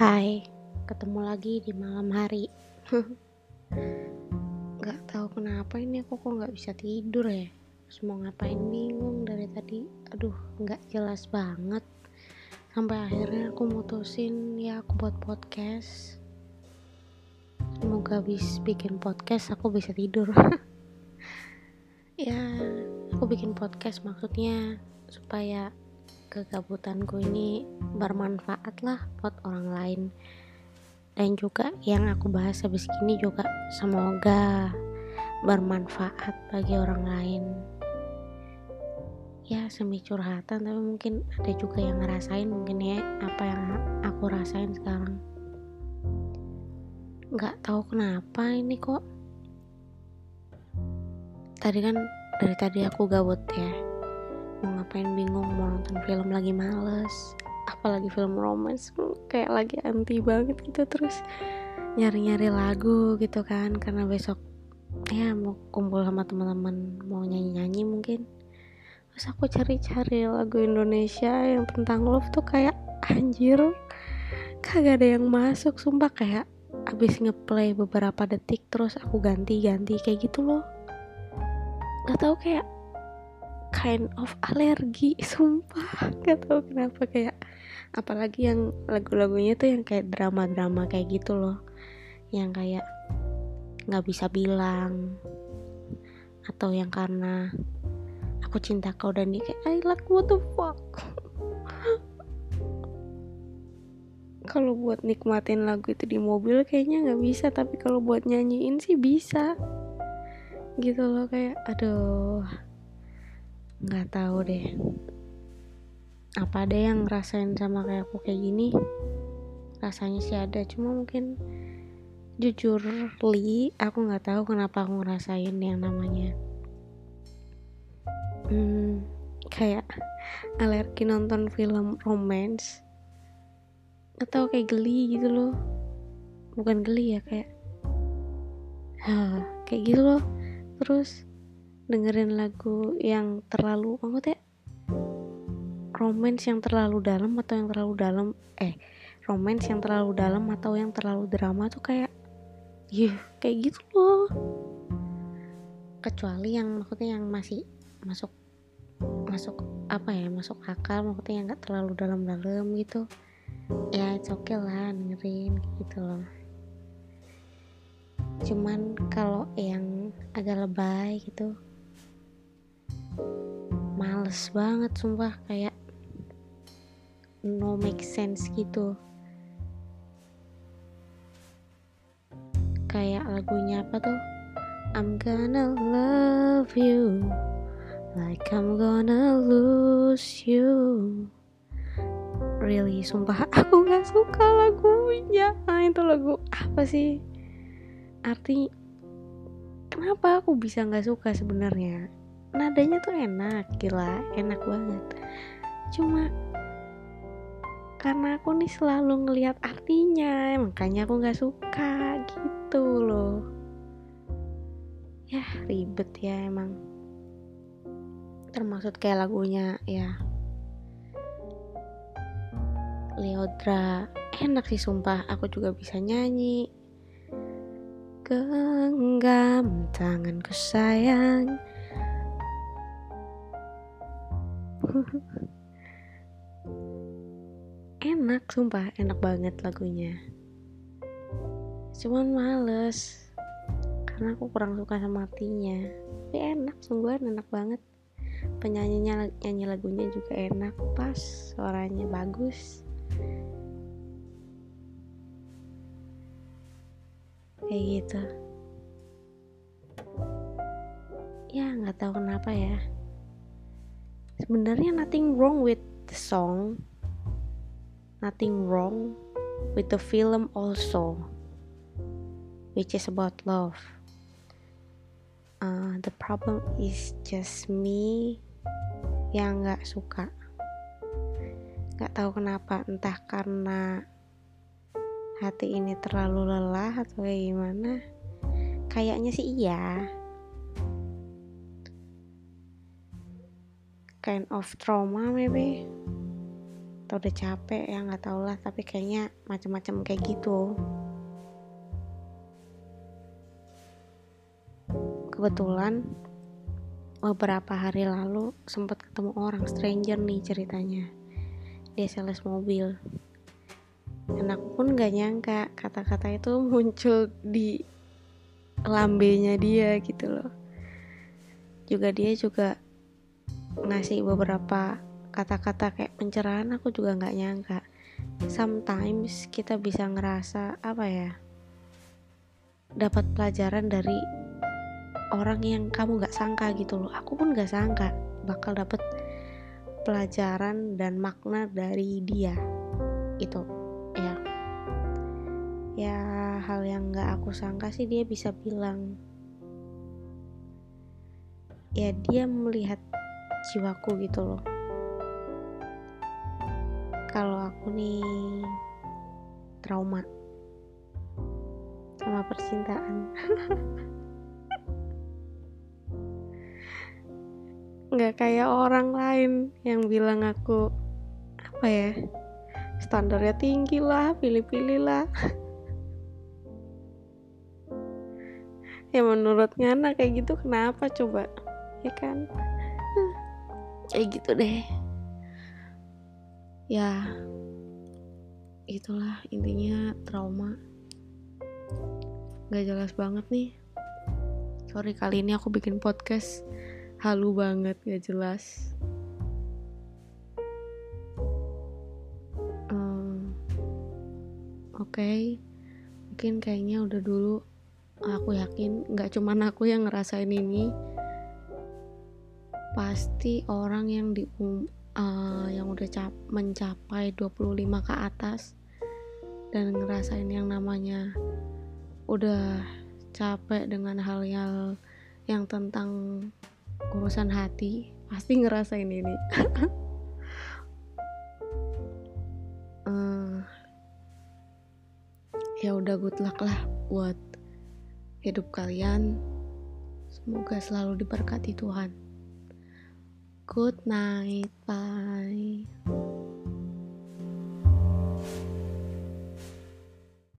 Hai, ketemu lagi di malam hari. Gak tahu kenapa ini aku kok nggak bisa tidur ya. Mau ngapain bingung dari tadi. Aduh, nggak jelas banget. Sampai akhirnya aku mutusin ya aku buat podcast. Semoga habis bikin podcast aku bisa tidur. ya, aku bikin podcast maksudnya supaya kegabutanku ini bermanfaat lah buat orang lain. Dan juga yang aku bahas habis ini juga semoga bermanfaat bagi orang lain. Ya semi curhatan tapi mungkin ada juga yang ngerasain mungkin ya apa yang aku rasain sekarang. Nggak tahu kenapa ini kok. Tadi kan dari tadi aku gabut ya mau ngapain bingung mau nonton film lagi males apalagi film romance kayak lagi anti banget gitu terus nyari-nyari lagu gitu kan karena besok ya mau kumpul sama teman-teman mau nyanyi-nyanyi mungkin. Terus aku cari-cari lagu Indonesia yang tentang love tuh kayak anjir kagak ada yang masuk sumpah kayak abis ngeplay beberapa detik terus aku ganti-ganti kayak gitu loh. Gak tau kayak kind of alergi sumpah. Gak tau kenapa kayak apalagi yang lagu-lagunya tuh yang kayak drama-drama kayak gitu loh. Yang kayak nggak bisa bilang atau yang karena aku cinta kau dan dia kayak I like what the fuck. Kalau buat nikmatin lagu itu di mobil kayaknya nggak bisa tapi kalau buat nyanyiin sih bisa. Gitu loh kayak aduh nggak tahu deh. Apa ada yang ngerasain sama kayak aku kayak gini? Rasanya sih ada cuma mungkin jujur li aku nggak tahu kenapa aku ngerasain yang namanya hmm, kayak alergi nonton film romance atau kayak geli gitu loh. Bukan geli ya kayak kayak gitu loh. Terus dengerin lagu yang terlalu maksudnya romance yang terlalu dalam atau yang terlalu dalam eh romance yang terlalu dalam atau yang terlalu drama tuh kayak iya kayak gitu loh. Kecuali yang maksudnya yang masih masuk masuk apa ya masuk akal maksudnya yang nggak terlalu dalam-dalam gitu. Ya it's okay lah dengerin gitu loh. Cuman kalau yang agak lebay gitu males banget sumpah. Kayak no make sense gitu. Kayak lagunya apa tuh? I'm gonna love you like I'm gonna lose you. Really sumpah. Aku nggak suka lagunya. Ah, itu lagu apa sih? Arti kenapa aku bisa nggak suka sebenarnya nadanya tuh enak gila enak banget. Cuma karena aku nih selalu ngelihat artinya makanya aku nggak suka gitu loh. Ya ribet ya emang. Termasuk kayak lagunya ya. Leodra enak sih sumpah aku juga bisa nyanyi. Genggam tanganku sayang enak sumpah. Enak banget lagunya. Cuman males. Karena aku kurang suka sama artinya. Tapi enak sungguhan enak banget. Penyanyinya nyanyi lagunya juga enak. Pas suaranya bagus. Kayak gitu. Ya nggak tahu kenapa ya. Sebenarnya nothing wrong with the song nothing wrong with the film also which is about love. Uh, the problem is just me yang nggak suka. Nggak tahu kenapa entah karena hati ini terlalu lelah atau kayak gimana. Kayaknya sih iya. Kind of trauma maybe atau udah capek ya nggak tau lah tapi kayaknya macam-macam kayak gitu. Kebetulan beberapa hari lalu sempat ketemu orang stranger nih ceritanya. Dia sales mobil. Dan aku pun gak nyangka kata-kata itu muncul di lambenya dia gitu loh. Juga dia juga ngasih beberapa kata-kata kayak pencerahan aku juga nggak nyangka. Sometimes kita bisa ngerasa apa ya dapat pelajaran dari orang yang kamu gak sangka gitu loh. Aku pun gak sangka bakal dapet pelajaran dan makna dari dia itu ya. Ya hal yang gak aku sangka sih dia bisa bilang ya dia melihat jiwaku gitu loh kalau aku nih trauma sama percintaan. Nggak kayak orang lain yang bilang aku apa ya standarnya tinggi lah pilih-pilih lah. Ya menurut Ngana kayak gitu kenapa coba? Ya kan? Kayak gitu deh ya itulah intinya trauma. Gak jelas banget nih. Sorry kali ini aku bikin podcast halu banget gak jelas. Um, oke okay. mungkin kayaknya udah dulu aku yakin nggak cuman aku yang ngerasain ini. Pasti orang yang di uh, yang udah cap mencapai 25 ke atas dan ngerasain yang namanya udah capek dengan hal-hal yang tentang urusan hati pasti ngerasain ini. Uh, ya udah good luck lah buat hidup kalian. Semoga selalu diberkati Tuhan good night bye